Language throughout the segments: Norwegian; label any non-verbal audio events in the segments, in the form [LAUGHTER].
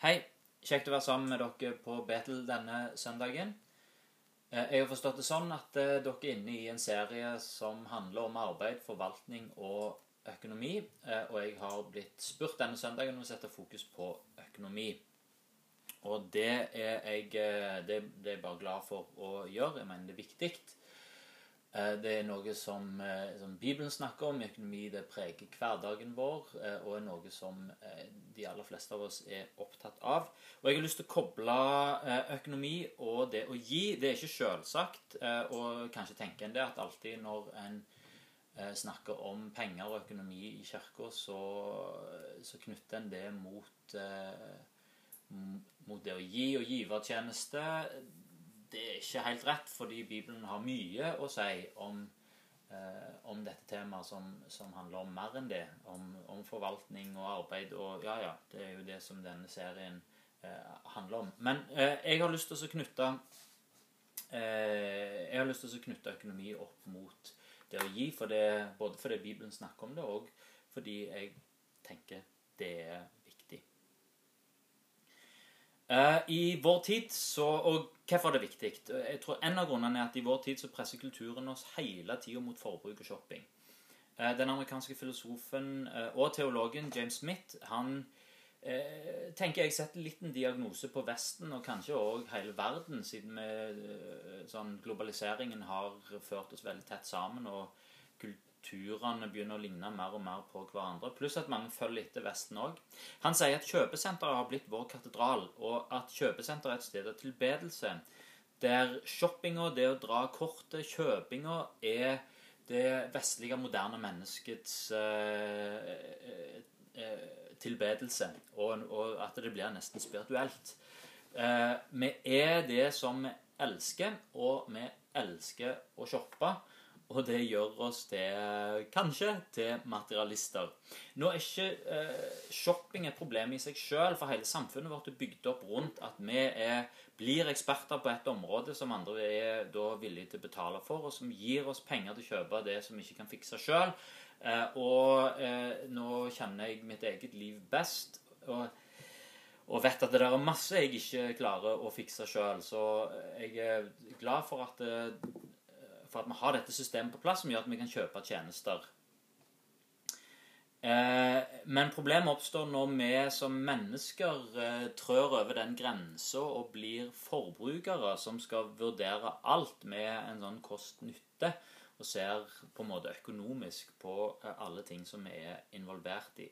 Hei. Kjekt å være sammen med dere på Betel denne søndagen. Eh, Jeg har forstått det sånn at eh, dere er inne i en serie som handler om arbeid, forvaltning og økonomi. Eh, Og jeg har blitt spurt denne søndagen om å sette fokus på økonomi. Og det er jeg det, er bare glad for å gjøre. Jeg mener det er viktig. Eh, Det er noe som, eh, som Bibelen snakker om. Økonomi det preger hverdagen vår, eh, og er noe som de aller fleste av oss er opptatt av. Og jeg har lyst til å koble økonomi og det å gi. Det er ikke selvsagt, og kanskje tenker en det at alltid når en snakker om penger og økonomi i kirka, så, så knytter en det mot, mot det å gi og givertjeneste det er ikke helt rett, fordi Bibelen har mye å si om, eh, om dette temaet som, som handler om mer enn det. Om, om forvaltning og arbeid og Ja, ja, det er jo det som denne serien eh, handler om. Men eh, jeg har lyst til å knytte eh, Jeg har lyst til å knytte økonomi opp mot det å gi, for det, både fordi Bibelen snakker om det, og fordi jeg tenker det er I vår tid så, Og hvorfor er det viktig? Jeg tror En av grunnene er at i vår tid så presser kulturen oss hele tida mot forbruk og shopping. Eh, Den amerikanske filosofen eh, og teologen James Smith han eh, tenker jeg setter litt en diagnose på Vesten, og kanskje òg hele verden, siden vi, eh, sånn, globaliseringen har ført oss veldig tett sammen, og kulturene begynner å ligne mer og mer på hverandre. Pluss at mange følger etter Vesten òg. Han sier at kjøpesenteret har blitt vår katedral, og at kjøpesenteret er et sted av tilbedelse. Der shoppinga, det å dra kortet, kjøpinga, er det vestlige, moderne menneskets eh, eh, eh, tilbedelse. Og, og at det blir nesten spirituelt. Eh, vi er det som vi elsker, og vi elsker å shoppe. Og det gjør oss til kanskje til materialister. Nå er ikke eh, shopping et problem i seg sjøl, for hele samfunnet vårt er bygd opp rundt at vi er, blir eksperter på et område som andre er da villige til å betale for, og som gir oss penger til å kjøpe det som vi ikke kan fikse sjøl. Eh, og eh, nå kjenner jeg mitt eget liv best. og og vet at det der er masse jeg ikke klarer å fikse sjøl. Så jeg er glad for at, eh, for at vi har dette systemet på plass som gjør at vi kan kjøpe tjenester. Eh, Men problemet oppstår når vi som mennesker eh, trør over den grensa og blir forbrukere som skal vurdere alt med en sånn kost-nytte, og ser på en måte økonomisk på eh, alle ting som vi er involvert i.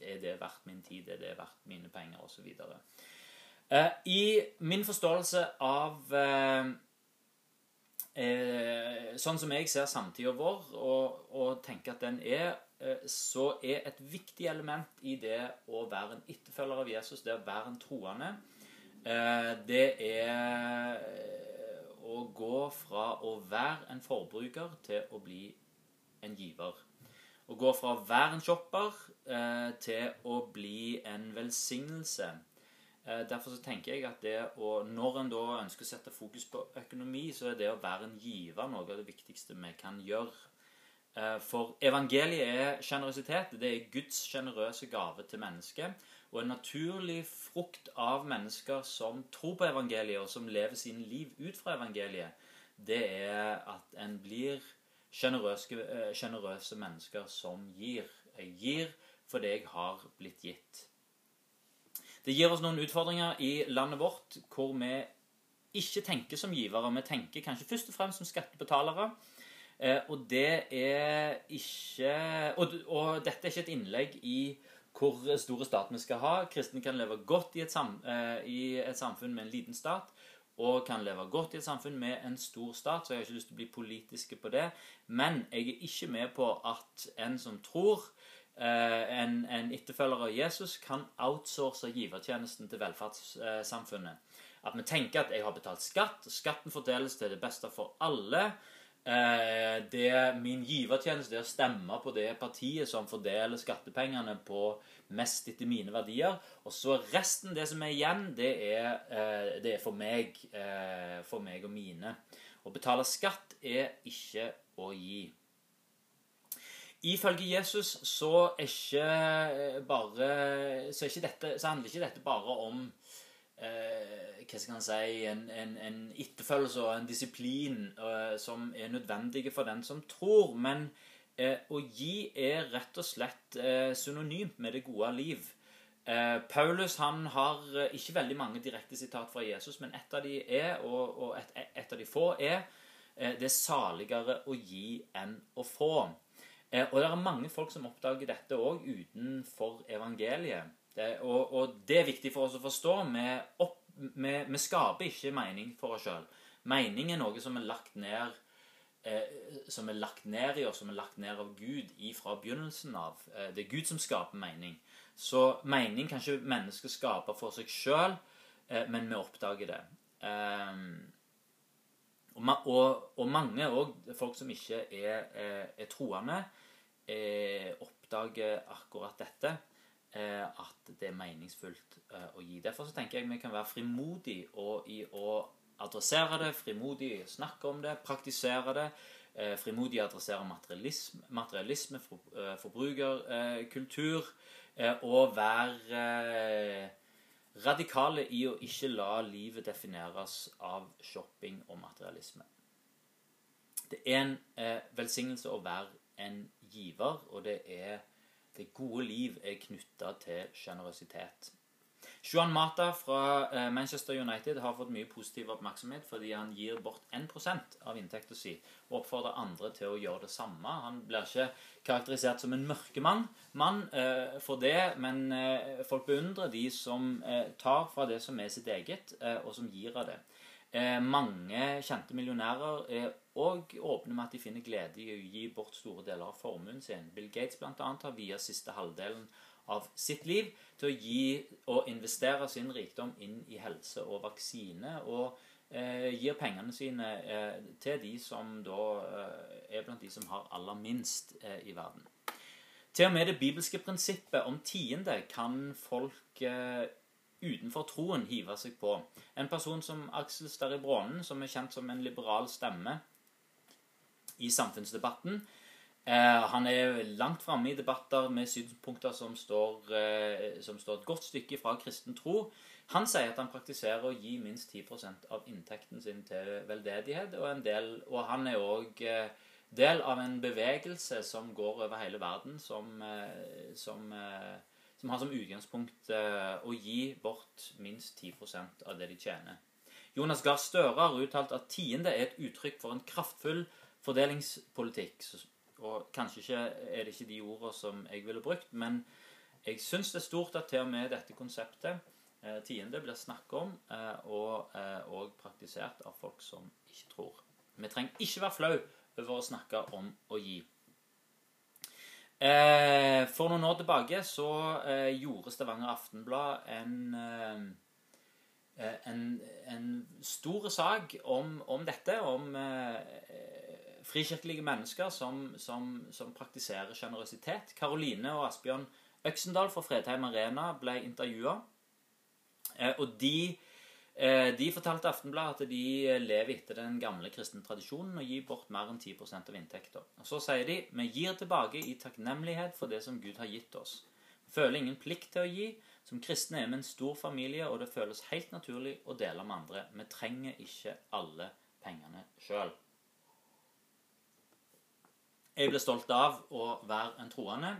Er det verdt min tid? Er det verdt mine penger? Eh, I min forståelse av eh, eh, Sånn som jeg ser samtida vår, og, og tenker at den er, eh, så er et viktig element i det å være en etterfølger av Jesus, det å være en troende, eh, det er å gå fra å være en forbruker til å bli en giver. Å gå fra å være en shopper eh, til å bli en velsignelse. Eh, derfor så tenker jeg at det å, når en da ønsker å sette fokus på økonomi, så er det å være en giver noe av det viktigste vi kan gjøre. Eh, For evangeliet er generøsitet. Det er Guds generøse gave til mennesket. Og en naturlig frukt av mennesker som tror på evangeliet, og som lever sine liv ut fra evangeliet, det er at en blir generøse, eh, mennesker som gir. Jeg gir fordi jeg har blitt gitt. Det gir oss noen utfordringer i landet vårt hvor vi ikke tenker som givere. Vi tenker kanskje først og fremst som skattebetalere. Eh, og det er ikke og, og dette er ikke et innlegg i hvor store stat vi skal ha. Kristne kan leve godt i et, sam, eh, i et samfunn med en liten stat, og kan leve godt i et samfunn med en stor stat, så jeg har ikke lyst til å bli politiske på det. Men jeg er ikke med på at en som tror en, en etterfølger av Jesus kan outsource givertjenesten til velferdssamfunnet. At vi tenker at jeg har betalt skatt, og skatten fordeles til det beste for alle. Eh, det Min givertjeneste er å stemme på det partiet som fordeler skattepengene på mest etter mine verdier. Og så resten, det som er igjen, det er, eh, det er for meg. eh, For meg og mine. Å betale skatt er ikke å gi. Ifølge Jesus så ikke bare Så, dette, så handler ikke dette bare om eh, hva skal man si en, en, en etterfølgelse og en disiplin eh, som er nødvendige for den som tror. Men eh, å gi er rett og slett eh, synonymt med det gode liv. Eh, Paulus han har eh, ikke veldig mange direkte sitat fra Jesus, men et av de er, og, og et, et, av de få er det er saligere å gi enn å få. Og det er mange folk som oppdager dette òg utenfor evangeliet. Det, og, og, det er viktig for oss å forstå. Vi, opp, vi, vi skaper ikke mening for oss sjøl. Mening er noe som er lagt ned eh, som er lagt ned i oss, som er lagt ned av Gud fra begynnelsen av. Eh, det er Gud som skaper mening. Så mening kan ikke mennesket skape for seg sjøl, eh, men vi oppdager det. Eh, og, og, og, mange òg folk som ikke er, er, er troende, er, oppdager akkurat dette. Eh, at det er meningsfullt eh, å gi. Derfor så tenker jeg vi kan være frimodige i å adressere det, å snakke om det, praktisere det. Eh, frimodig adressere materialisme, materialisme for, forbrukerkultur. Og være radikale i å ikke la livet defineres av shopping og materialisme. Det er en velsignelse å være en giver, og det er det gode liv er knytta til sjenerøsitet. Juan Mata fra eh, Manchester United har fått mye positiv oppmerksomhet fordi han gir bort 1 av inntekten sin og oppfordrer andre til å gjøre det samme. Han blir ikke karakterisert som en mørkemann mann, eh, for det, men eh, folk beundrer de som tar fra det som er sitt eget, og som gir av det. mange kjente millionærer er òg åpne med at de finner glede i å gi bort store deler av formuen sin. Bill Gates annet, har via siste halvdelen av sitt liv til å gi og investere sin rikdom inn i helse og vaksine. Og eh, gir pengene sine eh, til de som da eh, er blant de som har aller minst eh, i verden. Til og med det bibelske prinsippet om tiende kan folk eh, utenfor troen hive seg på. En person som Aksel Sterri Brånen, som er kjent som en liberal stemme, i samfunnsdebatten. Eh, han er langt framme i debatter med synspunkter som står, eh, som står, et godt stykke fra kristen tro. Han sier at han praktiserer å gi minst 10% av inntekten sin til veldedighet. Og, del, og han er òg eh, del av en bevegelse som går over hele verden, som, som, som har som utgangspunkt å gi bort minst 10% av det de tjener. Jonas Gahr Støre har uttalt at tiende er et uttrykk for en kraftfull fordelingspolitikk. Og kanskje ikke er det ikke de ordene som jeg ville brukt, men jeg syns det er stort at til og med dette konseptet, eh, tiende, blir snakket om eh, og, eh, og, praktisert av folk som ikke tror. Vi trenger ikke være flau over å snakke om å gi. Eh, for noen år tilbake så eh, gjorde Stavanger Aftenblad en eh, en, en stor sak om, om dette, om eh, frikirkelige mennesker som, som, som praktiserer sjenerøsitet. Karoline og Asbjørn Øksendal fra Fredheim Arena ble intervjua. Eh, og de, eh, de fortalte Aftenbladet at de lever etter den gamle kristne tradisjonen og gir bort mer enn 10% av inntekta. Så sier de vi gir tilbake i takknemlighet for det som Gud har gitt oss. Vi føler ingen plikt til å gi. Som kristne er vi en stor familie, og det føles helt naturlig å dele med andre. Vi trenger ikke alle pengene sjøl. Jeg blir stolt av å være en troende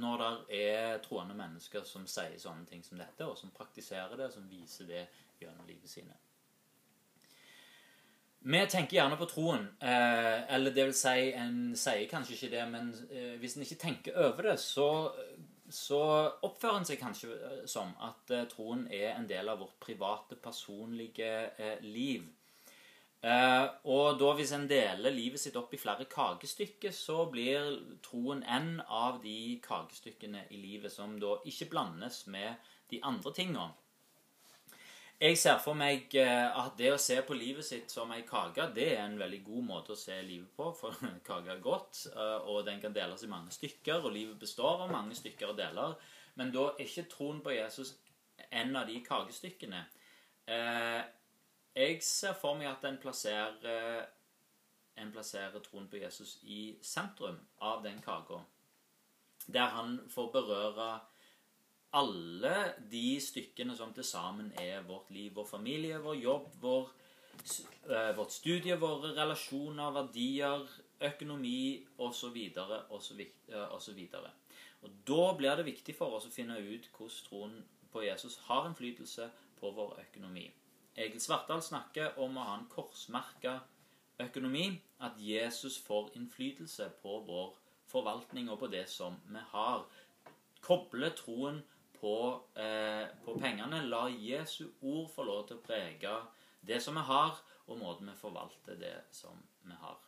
når det er troende mennesker som sier sånne ting som dette, og som praktiserer det, og som viser det gjennom livet sine. Vi tenker gjerne på troen. Eh, eller det vil si, en sier kanskje ikke det, men eh, hvis en ikke tenker over det, så, så oppfører en seg kanskje eh, som at troen er en del av vårt private, personlige liv. Uh, og da hvis en deler livet sitt opp i flere kakestykker, så blir troen en av de kakestykkene i livet som da ikke blandes med de andre tingene. Jeg ser for meg uh, at det å se på livet sitt som ei kake, det er en veldig god måte å se livet på, for [LAUGHS] kake er godt, uh, og den kan deles i mange stykker, og livet består av mange stykker og deler. Men da er ikke troen på Jesus en av de kakestykkene. Eh, jeg ser for meg at en plasserer en plasserer troen på Jesus i sentrum av den kaka. Der han får berøre alle de stykkene som til sammen er vårt liv. Vår familie, vår jobb, vår, uh, vårt studie, våre relasjoner, verdier, økonomi osv. osv. Og Da blir det viktig for oss å finne ut hvordan troen på Jesus har innflytelse på vår økonomi. Egil Svartdal snakker om å ha en korsmerka økonomi. At Jesus får innflytelse på vår forvaltning og på det som vi har. Koble troen på, eh, på pengene. La Jesu ord få lov til å prege det som vi har, og måten vi forvalter det som vi har.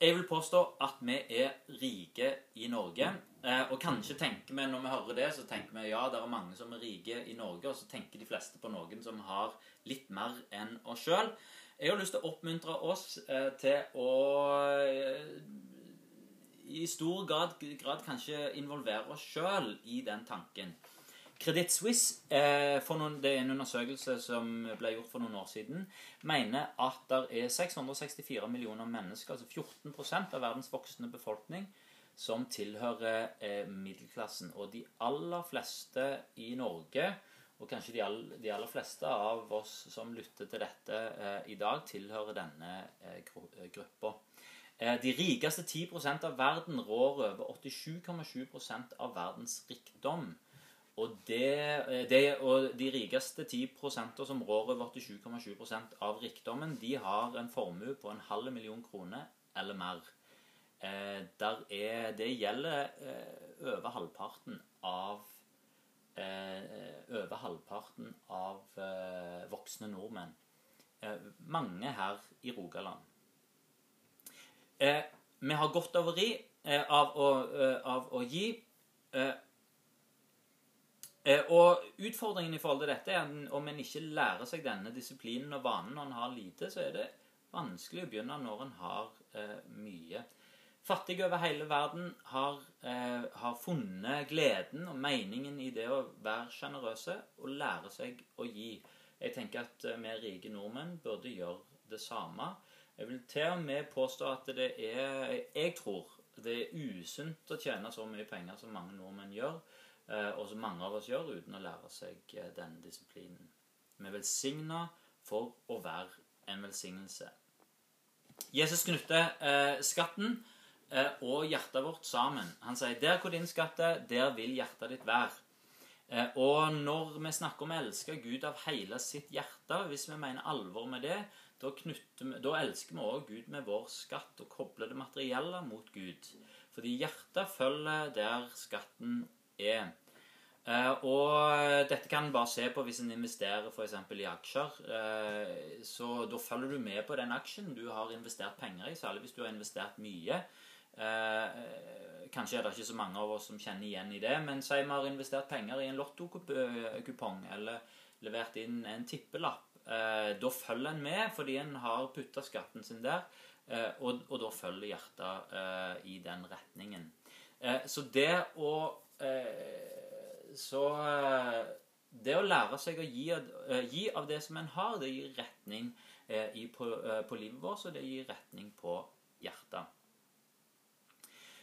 Jeg vil påstå at vi er rike i Norge. Eh, og kanskje tenker vi, når vi hører det, så tenker vi ja, det er mange som er rike i Norge, og så tenker de fleste på noen som har litt mer enn oss sjøl. Jeg har lyst til å oppmuntre oss eh, til å eh, i stor grad, grad kanskje involvere oss sjøl i den tanken. Credit Suisse, noen, det er en undersøkelse som ble gjort for noen år siden, mener at det er 664 millioner mennesker, altså 14% av verdens voksne befolkning, som tilhører eh, middelklassen. Og de aller fleste i Norge, og kanskje de, all, de aller fleste av oss som lytter til dette eh, i dag, tilhører denne eh, eh, gruppa. De rikeste 10% av verden rår over 87,7% av verdens rikdom. Og, det, det, og de rikeste 10% som rår over 87,7% av rikdommen, de har en formue på en halv million kroner eller mer. Eh, er, det gjelder eh, over halvparten av eh, Over halvparten av voksne nordmenn. Mange her i Rogaland. vi har godt over i av å, av å gi. Og Utfordringen i forhold til dette er at om en ikke lærer seg denne disiplinen og vanen når en har lite, så er det vanskelig å begynne når en har mye. Fattige over hele verden har, eh, har, funnet gleden og meningen i det å være sjenerøse og lære seg å gi. Jeg tenker at eh, vi rike nordmenn burde gjøre det samme. Jeg vil til og med påstå at det er Jeg tror det er usunt å tjene så mye penger som mange nordmenn gjør. Eh, og som mange av oss gjør uten å lære seg eh, denne disiplinen. Vi er velsigna for å være en velsignelse. Jesus knytter eh, skatten og hjertet vårt sammen. Han sier 'Der hvor din skatt er, der vil hjertet ditt være'. Eh, og når vi snakker om å elske Gud av hele sitt hjerte, hvis vi mener alvor med det, da, knytter, da elsker vi også Gud med vår skatt og kobler det materielle mot Gud. Fordi hjertet følger der skatten er. Uh, og dette kan en bare se på hvis en investerer f.eks. i aksjer. Så da følger du med på den aksjen du har investert penger i, særlig hvis du har investert mye. Uh, kanskje er det ikke så mange av oss som kjenner igjen i det, men si vi har investert penger i en lottokupong eller levert inn en tippelapp. da følger en med fordi en har putta skatten sin der, og, og, da følger hjertet i den retningen. så det å så eh, det å lære seg å gi, eh, gi, av det som en har, det gir retning eh, på, på, livet vårt, og det gir retning på hjertet.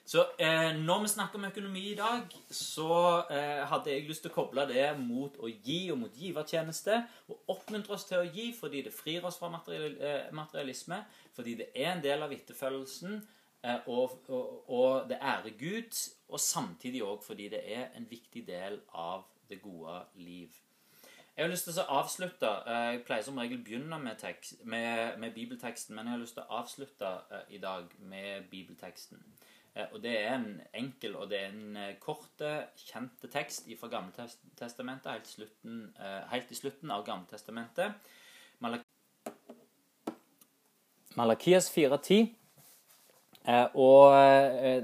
Så eh, Når vi snakker om økonomi i dag, så eh, hadde jeg lyst til å koble det mot å gi og mot givertjeneste. Og oppmuntre oss til å gi fordi det frir oss fra materialisme. Fordi det er en del av etterfølgelsen. Eh, og, og, og, det ærer Gud, og samtidig òg fordi det er en viktig del av det gode liv. Jeg har lyst til å avslutte eh, Jeg pleier som regel å begynne med, tekst, med, med, bibelteksten, men jeg har lyst til å avslutte eh, i dag med bibelteksten. Og Det er en enkel og det er en kort, kjente tekst fra Gammeltestamentet, helt, slutten, helt i slutten av Gammeltestamentet. Malak Malakias 410 Eh, og eh,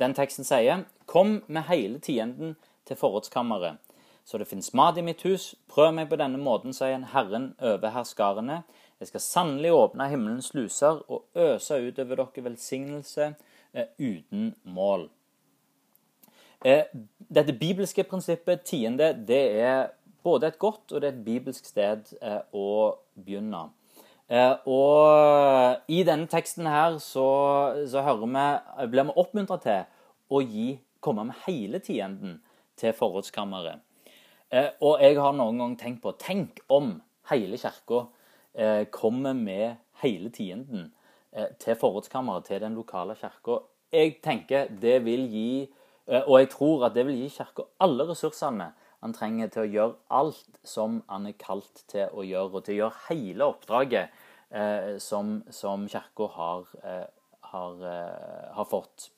den teksten sier Kom med hele tienden til forrådskammeret, så det fins mat i mitt hus. Prøv meg på denne måten, sier Herren over herskarene. Jeg skal sannelig åpne himmelens sluser og øse ut over dere velsignelse eh, uten mål. Dette bibelske prinsippet, tiende, det er både et godt og det er et bibelsk sted å begynne. Eh, og i denne teksten her så, så vi, blir vi oppmuntra til å gi, komme med hele tienden til forrådskammeret. Eh, og jeg har noen gang tenkt på Tenk om hele kirka eh, kommer med hele tienden eh, til forrådskammeret, til den lokale kirka. Jeg tenker det vil gi, eh, og jeg tror at det vil gi kirka alle ressursene han trenger til å gjøre alt som han er kalt til å gjøre, og til å gjøre hele oppdraget eh, som, som kirka har, eh, har, har fått.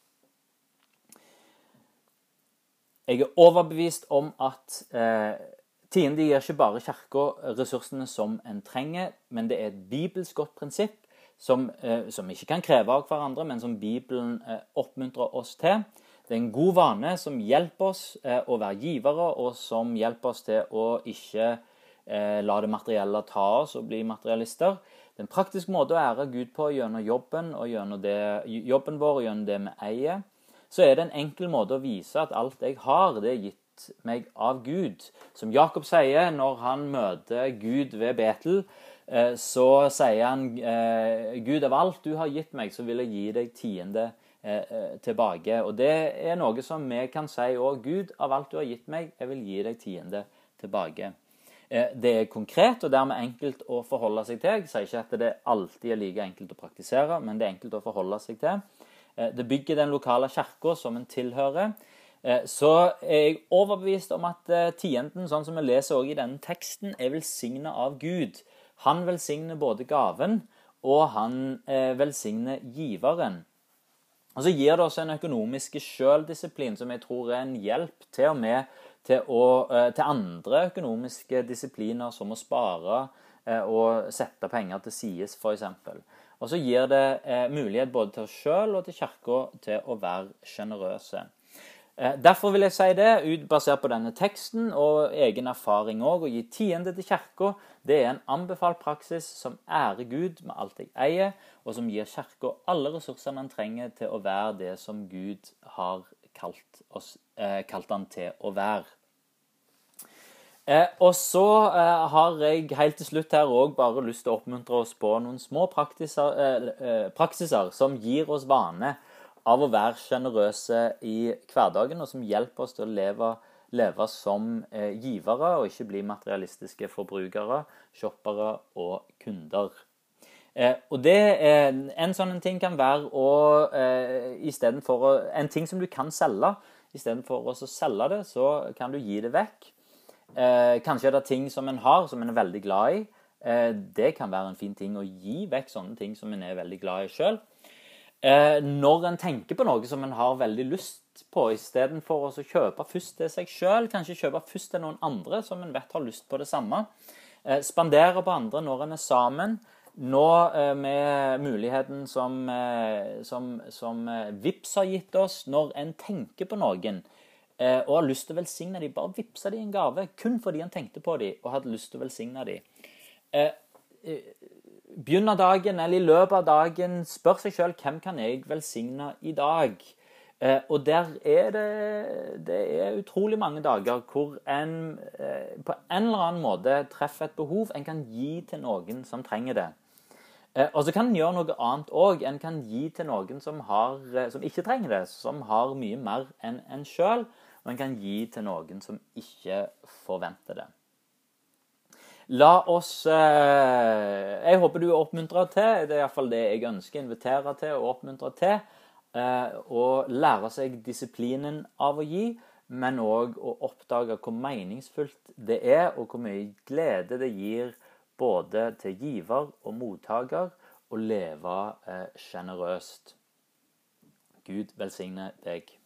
Jeg er overbevist om at eh, tiende gir ikke bare Kirka ressursene som en trenger, men det er et bibelsk godt prinsipp som, eh, som ikke kan kreve av hverandre, men som Bibelen eh, oppmuntrer oss til. Det er en god vane som hjelper oss eh, å være givere, og som hjelper oss til å ikke la det materielle ta oss og bli materialister. Det er en praktisk måte å ære Gud på gjennom jobben, og gjennom det, jobben vår og gjennom det vi eier så er det en enkel måte å vise at alt jeg har, det er gitt meg av Gud. Som Jakob sier når han møter Gud ved Betel, eh, så sier han eh, Gud, av alt du har gitt meg, så vil jeg gi deg tiende eh, tilbake. Og det er noe som vi kan si òg. Gud, av alt du har gitt meg, jeg vil gi deg tiende tilbake. Det er konkret og dermed enkelt å forholde seg til. Jeg sier ikke at det alltid er like enkelt å praktisere, men det er enkelt å forholde seg til. Det bygger den lokale kirka som en tilhører. Eh, så er jeg overbevist om at eh, tienden, sånn som vi leser også i denne teksten, er velsigna av Gud. Han velsigner både gaven, og han velsigner giveren. Og Så gir det oss en økonomisk sjøldisiplin som jeg tror er en hjelp til og med til, å, til andre økonomiske disipliner, som å spare og sette penger til sides, f.eks. Og så gir det eh, mulighet både til oss sjøl og til Kirka til å være sjenerøse. Eh, derfor vil jeg si det, ut basert på denne teksten og egen erfaring òg. Å gi tiende til Kirka det er en anbefalt praksis som ærer Gud med alt jeg eier, og som gir Kirka alle ressursene han trenger til å være det som Gud har kalt, oss, eh, kalt han til å være. Eh, og så eh, har jeg helt til slutt her òg bare lyst til å oppmuntre oss på noen små praksiser, eh, eh, praksiser som gir oss vane av å være sjenerøse i hverdagen, og som hjelper oss til å leve, leve som eh, givere og ikke bli materialistiske forbrukere, shoppere og kunder. Eh, og det, En sånn ting kan være å istedenfor En ting som du kan selge, istedenfor å selge det, så kan du gi det vekk. Eh, kanskje er det ting som en har, som en er veldig glad i. Eh, det kan være en fin ting å gi vekk sånne ting som en er veldig glad i sjøl. Eh, når en tenker på noe som en har veldig lyst på, istedenfor å kjøpe først til seg sjøl, kanskje kjøpe først til noen andre som en vet har lyst på det samme. Eh, spandere på andre når en er sammen. Nå eh, med muligheten som, eh, som, som VIPS har gitt oss, når en tenker på noen Eh, og har lyst til å velsigne dem, bare vippse dem en gave kun fordi han tenkte på dem og hadde lyst til å velsigne dem. Eh, eh, begynner dagen eller i løpet av dagen spør seg sjøl hvem kan jeg velsigne i dag. og der er det, det er utrolig mange dager hvor en på en eller annen måte treffer et behov en kan gi til noen som trenger det. og så kan en gjøre noe annet òg. En kan gi til noen som, har, som, ikke trenger det, som har mye mer enn en sjøl og en kan gi til noen som ikke forventer det. La oss eh, Jeg håper du er oppmuntra til, det er iallfall det jeg ønsker å invitere til og oppmuntre til, eh, å lære seg disiplinen av å gi, men òg å oppdage hvor meningsfullt det er, og hvor mye glede det gir både til giver og mottaker å leve sjenerøst. Gud velsigne deg.